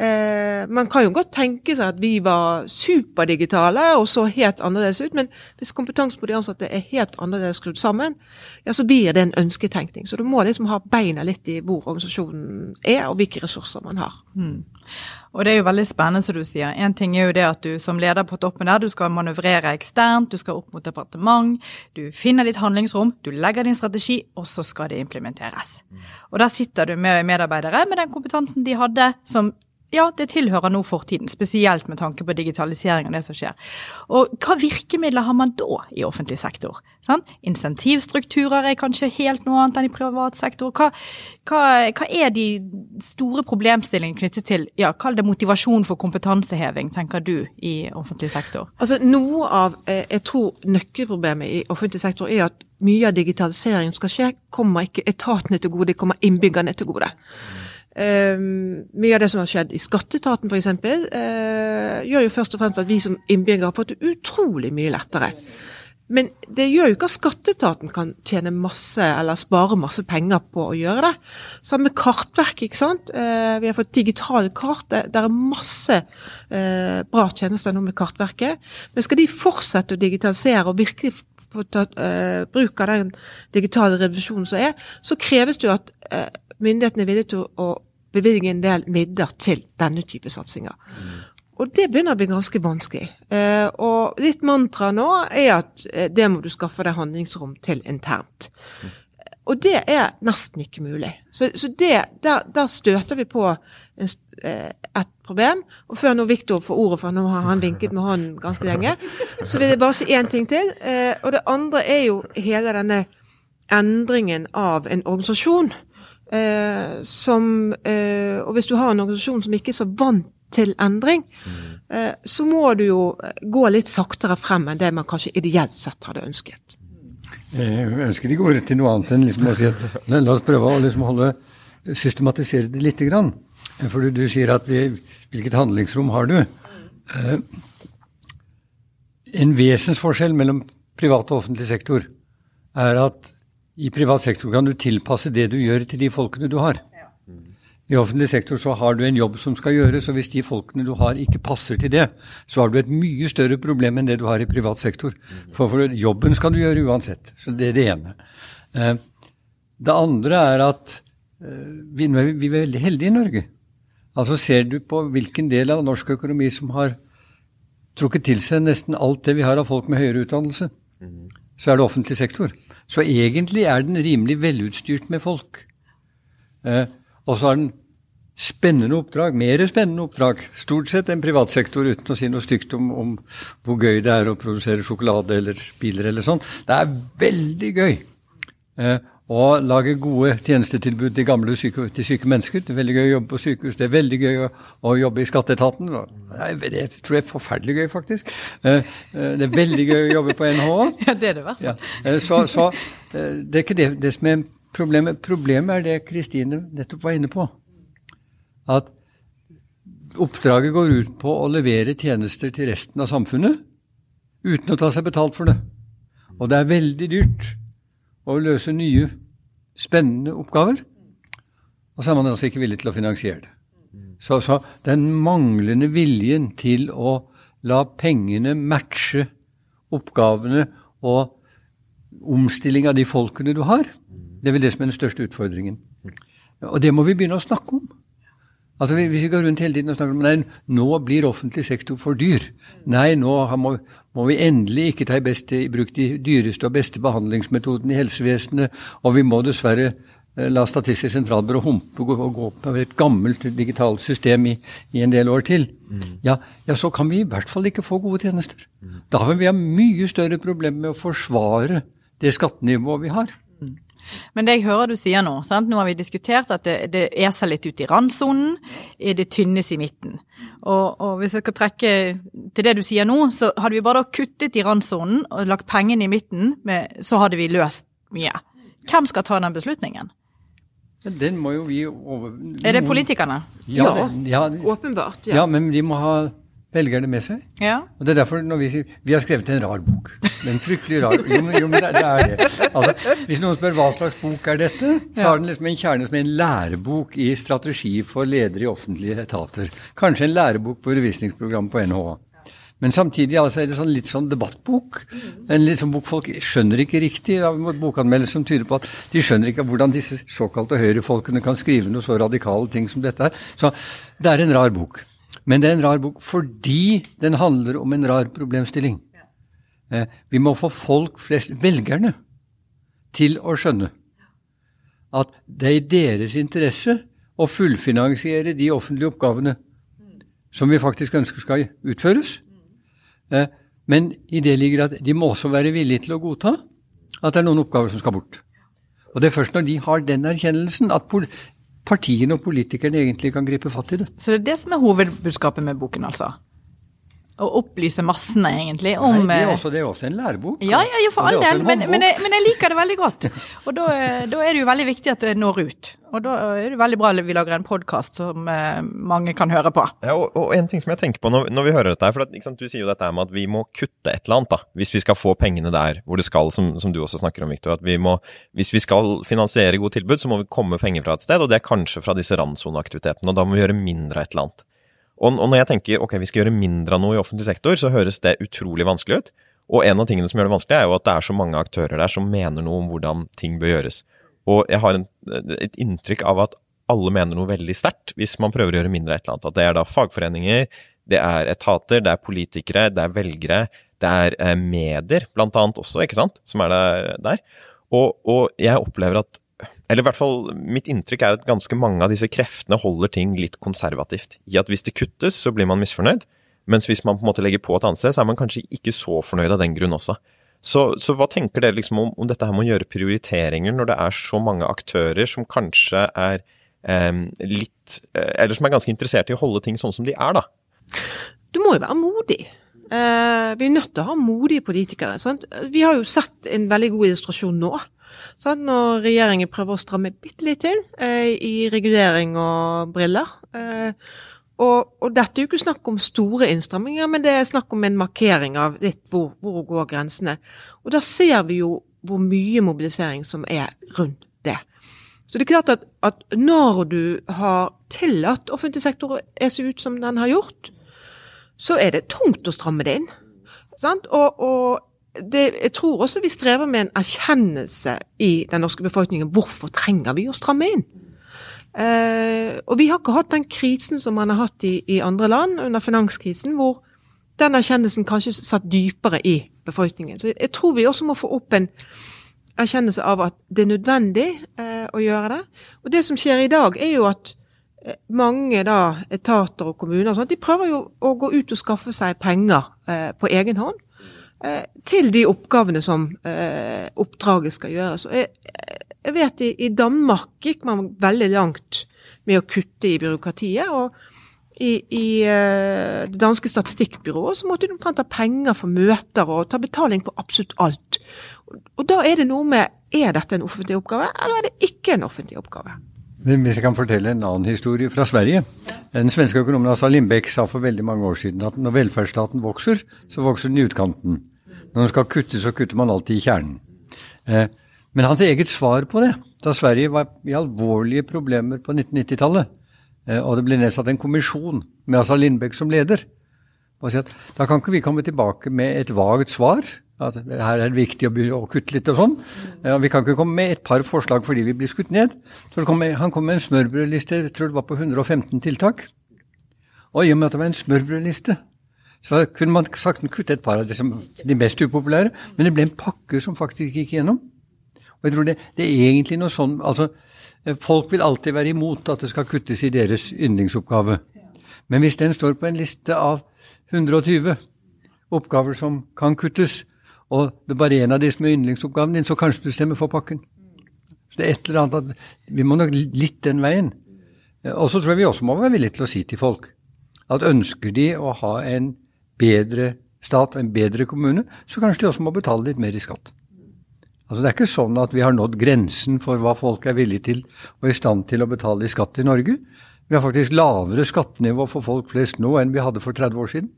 Eh, man kan jo godt tenke seg at vi var superdigitale og så helt annerledes ut, men hvis kompetansen på de ansatte er helt annerledes skrudd sammen, ja, så blir det en ønsketenkning. Så du må liksom ha beina litt i hvor organisasjonen er, og hvilke ressurser man har. Og det er jo veldig spennende, som du sier. En ting er jo det at du som leder på toppen der, du skal manøvrere eksternt, du skal opp mot departement, du finner ditt handlingsrom, du legger din strategi, og så skal det implementeres. Og der sitter du med medarbeidere med den kompetansen de hadde, som ja, det tilhører nå fortiden, spesielt med tanke på digitalisering og det som skjer. Og hva virkemidler har man da i offentlig sektor? Sånn? Insentivstrukturer er kanskje helt noe annet enn i privat sektor. Hva, hva, hva er de store problemstillingene knyttet til ja, kall det motivasjon for kompetanseheving, tenker du, i offentlig sektor? Altså Noe av eh, jeg tror nøkkelproblemet i offentlig sektor er at mye av digitaliseringen som skal skje, kommer ikke etatene til gode, det kommer innbyggerne til gode. Um, mye av det som har skjedd i skatteetaten f.eks., uh, gjør jo først og fremst at vi som innbyggere har fått det utrolig mye lettere. Men det gjør jo ikke at skatteetaten kan tjene masse eller spare masse penger på å gjøre det. Samme med kartverk, ikke sant. Uh, vi har fått digitale kart. Det, det er masse uh, bra tjenester nå med Kartverket. Men skal de fortsette å digitalisere og virkelig få ta eh, bruk av den digitale revolusjonen som er, så kreves det jo at eh, myndighetene er villige til å bevilge en del midler til denne type satsinger. Og det begynner å bli ganske vanskelig. Eh, og litt mantra nå er at eh, det må du skaffe deg handlingsrom til internt. Og det er nesten ikke mulig. Så, så det, der, der støter vi på en, eh, et problem. Og før nå Viktor får ordet, for nå har han vinket med hånden ganske lenge, så vil jeg bare si én ting til. Eh, og det andre er jo hele denne endringen av en organisasjon. Eh, som eh, Og hvis du har en organisasjon som ikke er så vant til endring, eh, så må du jo eh, gå litt saktere frem enn det man kanskje ideelt sett hadde ønsket. Jeg ønsker ikke å gå rett til noe annet enn liksom å si at la, la oss prøve å liksom holde, systematisere det lite grann. For du, du sier at vi, hvilket handlingsrom har du? Eh, en vesensforskjell mellom privat og offentlig sektor er at i privat sektor kan du tilpasse det du gjør til de folkene du har. I offentlig sektor så har du en jobb som skal gjøres, og hvis de folkene du har ikke passer til det, så har du et mye større problem enn det du har i privat sektor. For, for jobben skal du gjøre uansett. Så det er det ene. Eh, Det andre er at eh, vi, er vi er veldig heldige i Norge. Altså Ser du på hvilken del av norsk økonomi som har trukket til seg nesten alt det vi har av folk med høyere utdannelse, så er det offentlig sektor. Så egentlig er den rimelig velutstyrt med folk. Eh, og så har den spennende oppdrag, mer spennende oppdrag, stort sett enn privat sektor, uten å si noe stygt om, om hvor gøy det er å produsere sjokolade eller biler eller sånn. Det er veldig gøy. Eh, og lage gode tjenestetilbud til gamle syke, til syke mennesker. Det er veldig gøy å jobbe på sykehus. Det er veldig gøy å, å jobbe i skatteetaten. Det tror jeg er forferdelig gøy, faktisk. Eh, eh, det er veldig gøy å jobbe på NHO. <laughs> Ja, det er det i hvert fall. Eh, Så, så det er ikke det, det som er problemet. Problemet er det Kristine nettopp var inne på. At oppdraget går ut på å levere tjenester til resten av samfunnet uten å ta seg betalt for det. Og det er veldig dyrt å løse nye, spennende oppgaver. Og så er man altså ikke villig til å finansiere det. Så, så den manglende viljen til å la pengene matche oppgavene og omstilling av de folkene du har, det er vel det som er den største utfordringen. Og det må vi begynne å snakke om. Altså Hvis vi går rundt hele tiden og snakker om nei, nå blir offentlig sektor for dyr. Nei, nå må, må vi endelig ikke ta i, beste, i bruk de dyreste og beste behandlingsmetodene i helsevesenet, og vi må dessverre eh, la Statistisk sentralbyrå humpe og gå, opp gå på et gammelt digitalt system i, i en del år til. Ja, ja, så kan vi i hvert fall ikke få gode tjenester. Da vil vi ha mye større problemer med å forsvare det skattenivået vi har. Men det jeg hører du sier nå, sant? nå har vi diskutert at det, det eser litt ut i randsonen, det tynnes i midten. Og, og hvis jeg skal trekke til det du sier nå, så hadde vi bare da kuttet i randsonen og lagt pengene i midten, med, så hadde vi løst mye. Hvem skal ta den beslutningen? Den må jo vi over... Er det politikerne? Ja, Ja. det- ja, Åpenbart. Ja. ja, men de må ha velgerne med seg. Ja. Og det er derfor når vi sier Vi har skrevet en rar bok. En fryktelig rar Jo, men, jo, men det, er det. Altså, hvis noen spør hva slags bok er dette, så har den liksom en kjerne som en lærebok i strategi for ledere i offentlige etater. Kanskje en lærebok på undervisningsprogrammet på NHA. Men samtidig altså, er det sånn, litt sånn debattbok. En litt sånn bok folk skjønner ikke riktig. Er bokanmeldelser som tyder på at de skjønner ikke hvordan disse såkalte høyrefolkene kan skrive noe så radikale ting som dette her. Så det er en rar bok. Men det er en rar bok fordi den handler om en rar problemstilling. Eh, vi må få folk flest, velgerne, til å skjønne at det er i deres interesse å fullfinansiere de offentlige oppgavene som vi faktisk ønsker skal utføres. Eh, men i det ligger at de må også være villige til å godta at det er noen oppgaver som skal bort. Og det er først når de har den erkjennelsen at partiene og politikerne egentlig kan gripe fatt i det. Så det er det som er hovedbudskapet med boken, altså? Å opplyse massene, egentlig, om Nei, det, er eh, også, det er også en lærebok. Ja, ja, ja, for all del, men, men, men jeg liker det veldig godt. Og da, eh, da er det jo veldig viktig at det når ut. Og da er det veldig bra at vi lager en podkast som eh, mange kan høre på. Ja, og, og en ting som jeg tenker på når, når vi hører dette her, for at, ikke sant, Du sier jo dette med at vi må kutte et eller annet da, hvis vi skal få pengene der hvor det skal, som, som du også snakker om, Victor. at vi må, Hvis vi skal finansiere gode tilbud, så må vi komme penger fra et sted, og det er kanskje fra disse randsoneaktivitetene. og Da må vi gjøre mindre av et eller annet. Og, og når jeg tenker ok, vi skal gjøre mindre av noe i offentlig sektor, så høres det utrolig vanskelig ut. Og en av tingene som gjør det vanskelig, er jo at det er så mange aktører der som mener noe om hvordan ting bør gjøres. Og jeg har en, et inntrykk av at alle mener noe veldig sterkt hvis man prøver å gjøre mindre av et eller annet. At det er da fagforeninger, det er etater, det er politikere, det er velgere, det er eh, medier blant annet også, ikke sant, som er der. Og, og jeg opplever at eller i hvert fall mitt inntrykk er at ganske mange av disse kreftene holder ting litt konservativt. I at hvis det kuttes, så blir man misfornøyd. Mens hvis man på en måte legger på et annet sted, så er man kanskje ikke så fornøyd av den grunn også. Så, så hva tenker dere liksom om, om dette her med å gjøre prioriteringer når det er så mange aktører som kanskje er eh, litt eh, Eller som er ganske interessert i å holde ting sånn som de er, da? Du må jo være modig. Eh, vi er nødt til å ha modige politikere. Sant? Vi har jo sett en veldig god illustrasjon nå. Sant? Når regjeringen prøver å stramme bitte litt til eh, i regulering og briller. Eh, og, og, dette er jo ikke snakk om store innstramminger, men det er snakk om en markering av litt hvor, hvor går grensene. Og da ser vi jo hvor mye mobilisering som er rundt det. Så det er klart at, at når du har tillatt offentlig sektor å se ut som den har gjort, så er det tungt å stramme det inn. Og, og det, jeg tror også vi strever med en erkjennelse i den norske befolkningen. Hvorfor trenger vi å stramme inn? Eh, og vi har ikke hatt den krisen som man har hatt i, i andre land under finanskrisen, hvor den erkjennelsen kanskje satt dypere i befolkningen. Så jeg tror vi også må få opp en erkjennelse av at det er nødvendig eh, å gjøre det. Og det som skjer i dag, er jo at eh, mange da, etater og kommuner og sånt, de prøver jo å gå ut og skaffe seg penger eh, på egen hånd til de oppgavene som oppdraget skal gjøres. Jeg, Jeg vet i, i Danmark gikk man veldig langt med å kutte i byråkratiet. og i, i uh, det danske statistikkbyrået så måtte du omtrent ta penger for møter og ta betaling for absolutt alt. Og da er det noe med er dette en offentlig oppgave, eller er det ikke en offentlig oppgave? Hvis jeg kan fortelle en annen historie fra Sverige. Den svenske økonomen Assa Lindbekk sa for veldig mange år siden at når velferdsstaten vokser, så vokser den i utkanten. Når den skal kutte, så kutter man alltid i kjernen. Eh, men hans eget svar på det, da Sverige var i alvorlige problemer på 1990-tallet, eh, og det ble nedsatt en kommisjon med Assa Lindbekk som leder, var å si at da kan ikke vi komme tilbake med et vagt svar at her er det viktig å, å kutte litt og sånn. Ja, vi kan ikke komme med et par forslag fordi vi blir skutt ned. Så kom, han kom med en smørbrødliste, jeg tror det var på 115 tiltak. Og i og med at det var en smørbrødliste, så kunne man sakten kutte et par av de, de mest upopulære. Men det ble en pakke som faktisk gikk igjennom. Og jeg tror det, det er egentlig noe sånn altså, Folk vil alltid være imot at det skal kuttes i deres yndlingsoppgave. Men hvis den står på en liste av 120 oppgaver som kan kuttes, og det er bare én av de som er yndlingsoppgaven din, så kanskje du stemmer for pakken. Så det er et eller annet at Vi må nok litt den veien. Og så tror jeg vi også må være villige til å si til folk at ønsker de å ha en bedre stat, en bedre kommune, så kanskje de også må betale litt mer i skatt. Altså Det er ikke sånn at vi har nådd grensen for hva folk er villige til og i stand til å betale i skatt i Norge. Vi har faktisk lavere skattenivå for folk flest nå enn vi hadde for 30 år siden.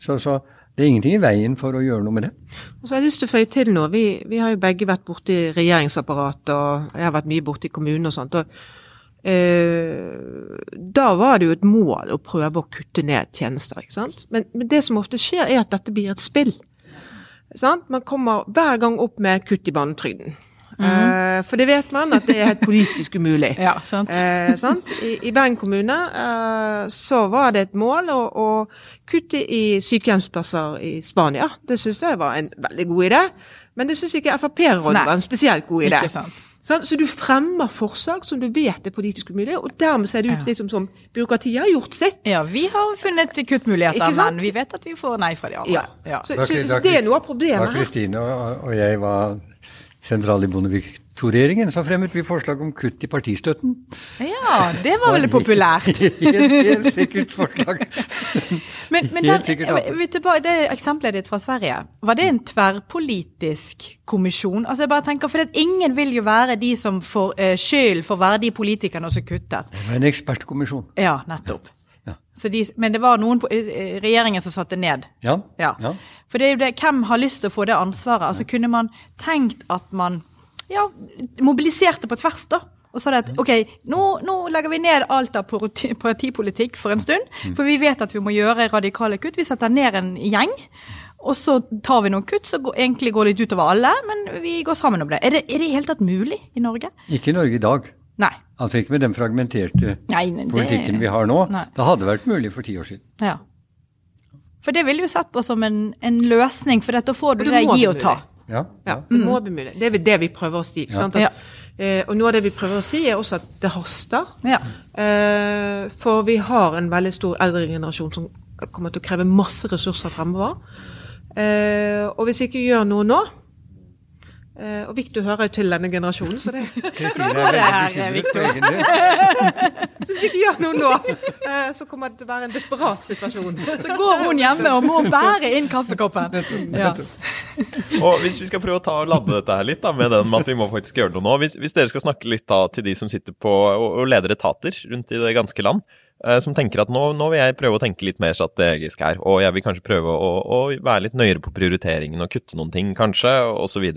Så, så det er ingenting i veien for å gjøre noe med det. Og så har jeg lyst til å føye til noe. Vi, vi har jo begge vært borti regjeringsapparatet, og jeg har vært mye borti kommunen og sånt. og eh, Da var det jo et mål å prøve å kutte ned tjenester. ikke sant? Men, men det som ofte skjer, er at dette blir et spill. Sant? Man kommer hver gang opp med kutt i barnetrygden. Mm. for det vet man at det er helt politisk umulig. <laughs> ja, sant. Eh, sant? I, I, Bergen kommune uh, så var det et mål å, å kutte i sykehjemsplasser i Spania. Det syns jeg var en veldig god idé. Men det syns ikke Frp-rådet var en spesielt god idé. Så, så, du fremmer forslag som du vet er politisk umulig, og dermed ser det ut ja. som, som byråkratiet har gjort sitt. Ja, vi har funnet kuttmuligheter, men vi vet at vi får nei fra de andre. Ja. Ja. Så, så, så, det er noe av problemet her. Da Kristine og, og jeg var sentrale i Bondevik II-regjeringen, så fremmet vi forslag om kutt i partistøtten. Ja, det var veldig populært. <laughs> helt, helt sikkert forslag. <laughs> men, men den, tilbake, det eksempelet ditt fra Sverige, var det en tverrpolitisk kommisjon? Altså jeg bare tenker, for Ingen vil jo være de som får uh, skyld for å være de politikerne som kuttet. Det var en ekspertkommisjon. Ja, nettopp. De, men det var noen på regjeringen som satte ned. Ja. ja. ja. For det er jo det, hvem har lyst til å få det ansvaret? Altså Kunne man tenkt at man ja, mobiliserte på tvers, da? Og sa det at OK, nå, nå legger vi ned alt av partipolitikk for en stund. Mm. For vi vet at vi må gjøre radikale kutt. Vi setter ned en gjeng. Og så tar vi noen kutt som egentlig går litt utover alle, men vi går sammen om det. Er det, i det hele tatt mulig i Norge? Ikke i Norge i dag. Nei. Altså ikke med den fragmenterte nei, det... politikken vi har nå. Nei. Det hadde vært mulig for ti år siden. Ja. For det ville jo sett på som en, en løsning, for da får du det, det gi og ta. Ja, ja. det må bli mulig. Det er det vi prøver å si. Ja. At, eh, og noe av det vi prøver å si, er også at det haster. Ja. Eh, for vi har en veldig stor eldre generasjon som kommer til å kreve masse ressurser fremover. Eh, og hvis vi ikke gjør noe nå, Uh, og Victor hører jo til denne generasjonen, så det Kristine <laughs> er veldig bekymret <laughs> Hvis du ikke gjør noe nå, uh, så kommer det til å være en desperat situasjon. Så går hun hjemme og må bære inn kaffekoppen. Ja. og Hvis vi skal prøve å ta og lande dette her litt, da, med den med at vi må faktisk gjøre noe nå. Hvis, hvis dere skal snakke litt da til de som sitter på og leder etater rundt i det ganske land, uh, som tenker at nå, nå, vil jeg prøve å tenke litt mer strategisk her, og jeg vil kanskje prøve å, å være litt nøyere på prioriteringen og kutte noen ting, kanskje, osv.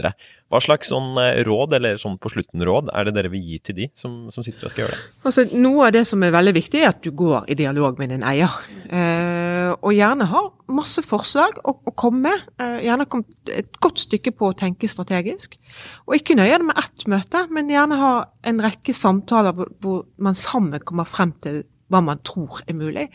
Hva slags sånn eh, råd, eller sånn på slutten råd, er det dere vil gi til de som, som, sitter og skal gjøre det? Altså, Noe av det som er veldig viktig, er at du går i dialog med din eier. Eh, og gjerne har masse forslag å, å komme med. Eh, gjerne kom et godt stykke på å tenke strategisk. Og ikke nøye det med ett møte, men gjerne ha en rekke samtaler hvor man sammen kommer frem til hva man tror er mulig.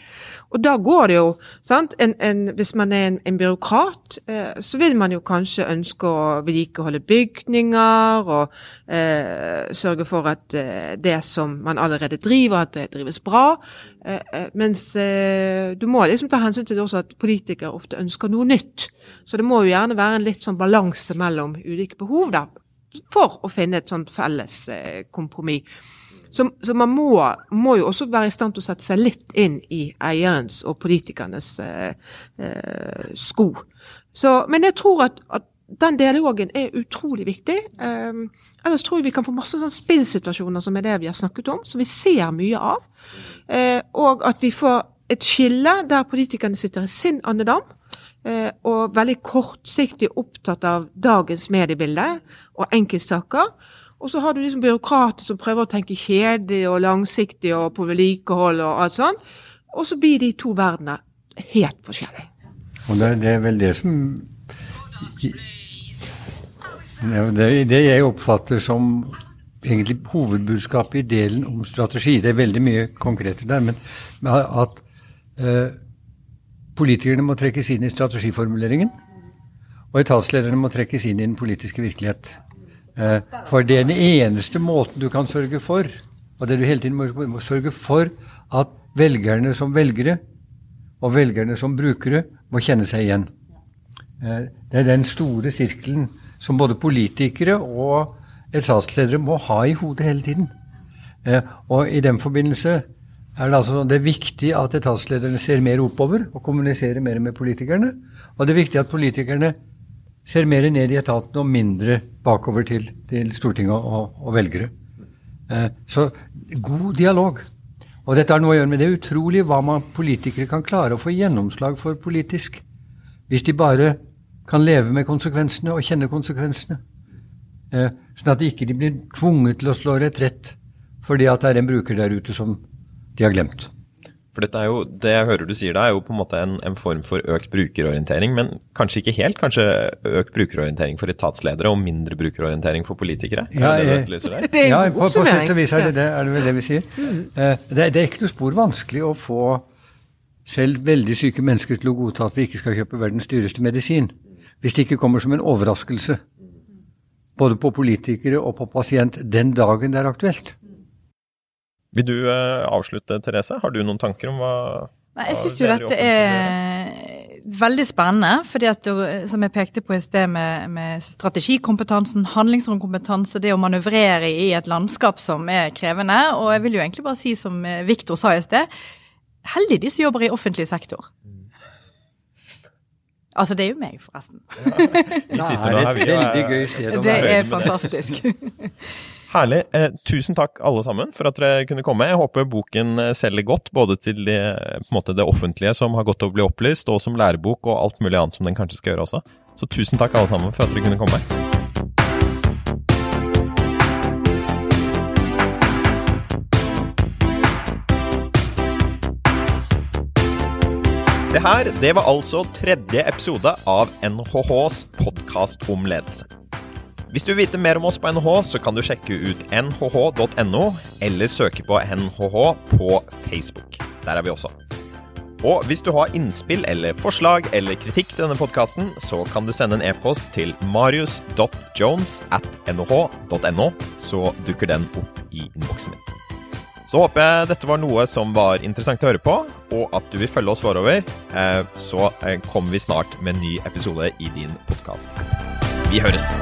Og da går det jo sant? En, en, Hvis man er en, en byråkrat, eh, så vil man jo kanskje ønske å vedlikeholde bygninger og eh, sørge for at eh, det som man allerede driver, at det drives bra. Eh, eh, mens eh, du må liksom ta hensyn til det også at politikere ofte ønsker noe nytt. Så det må jo gjerne være en litt sånn balanse mellom ulike behov da, for å finne et sånt felles kompromiss. Så, så, man må, må, jo også være i stand til å sette seg litt inn i eierens og politikernes eh, eh, sko. Så, men jeg tror at, at, den dialogen er utrolig viktig. Eh, ellers tror jeg vi kan få masse sånn spillsituasjoner som er det vi har snakket om, som vi ser mye av. Eh, og at vi får et skille der politikerne sitter i sin andedam. Eh, og veldig kortsiktig opptatt av dagens mediebilde og enkeltsaker. Og så har du liksom byråkrater som prøver å tenke kjedelig og langsiktig og på vedlikehold og alt sånt. Og så blir de to verdenene helt forskjellige. Og det, det er vel det som det, det jeg oppfatter som egentlig hovedbudskapet i delen om strategi. Det er veldig mye konkreter der, men at eh, politikerne må trekkes inn i strategiformuleringen. Og etatslederne må trekkes inn i den politiske virkelighet. Eh, for det er den eneste måten du kan sørge for, og det du hele tiden må, sørge for, at velgerne som velgere og velgerne som brukere må kjenne seg igjen. Eh, det er den store sirkelen som både politikere og etatsledere må ha i hodet hele tiden. Eh, og i den forbindelse er det altså det er viktig at etatslederne ser mer oppover og kommuniserer mer med politikerne. Og det er viktig at politikerne ser mer ned i etaten og mindre bakover til, til Stortinget og, og velgere. Eh, så god dialog. Og dette har noe å gjøre med det utrolig hva man politikere kan klare å få gjennomslag for politisk. Hvis de bare kan leve med konsekvensene og kjenne konsekvensene. Eh, sånn at de ikke blir tvunget til å slå retrett fordi at det er en bruker der ute som de har glemt. For dette er jo, det jeg hører du sier da, er jo på en måte en, en, form for økt brukerorientering, men kanskje ikke helt? Kanskje økt brukerorientering for etatsledere og mindre brukerorientering for politikere? Ja, er det det <laughs> det ja på, på sett og vis er det det, er det vel det vi sier. Mm. Uh, det, det, er ikke noe spor vanskelig å få selv veldig syke mennesker til å godta at vi ikke skal kjøpe verdens dyreste medisin, hvis det ikke kommer som en overraskelse. Både på politikere og på pasient den dagen det er aktuelt. Vil du uh, avslutte, Therese? Har du noen tanker om hva Nei, Jeg syns jo dette er veldig spennende. fordi at Som jeg pekte på i sted med, med strategikompetansen, handlingsromkompetanse, det å manøvrere i et landskap som er krevende. Og jeg vil jo egentlig bare si som Viktor sa i sted, heldig de som jobber i offentlig sektor. Altså, det er jo meg, forresten. Ja, det er et veldig gøy sted å være. Det er fantastisk. <laughs> Herlig. Eh, tusen takk alle sammen for at dere kunne komme. Jeg håper boken eh, selger godt, både til det, måte, det offentlige som har gått å bli opplyst, og som lærebok og alt mulig annet som den kanskje skal gjøre også. Så tusen takk alle sammen for at dere kunne komme. Det her, det var altså tredje episode av NHHs podkast om ledelse. Hvis du vil vite mer om oss på NHH, så kan du sjekke ut nhh.no, eller søke på NHH på Facebook. Der er vi også. Og hvis du har innspill eller forslag eller kritikk til denne podkasten, så kan du sende en e-post til marius.jones at nhh.no, så dukker den opp i innboksen min. Så håper jeg dette var noe som var interessant å høre på, og at du vil følge oss forover. Eh, så eh, kommer vi snart med en ny episode i din podkast. Vi høres!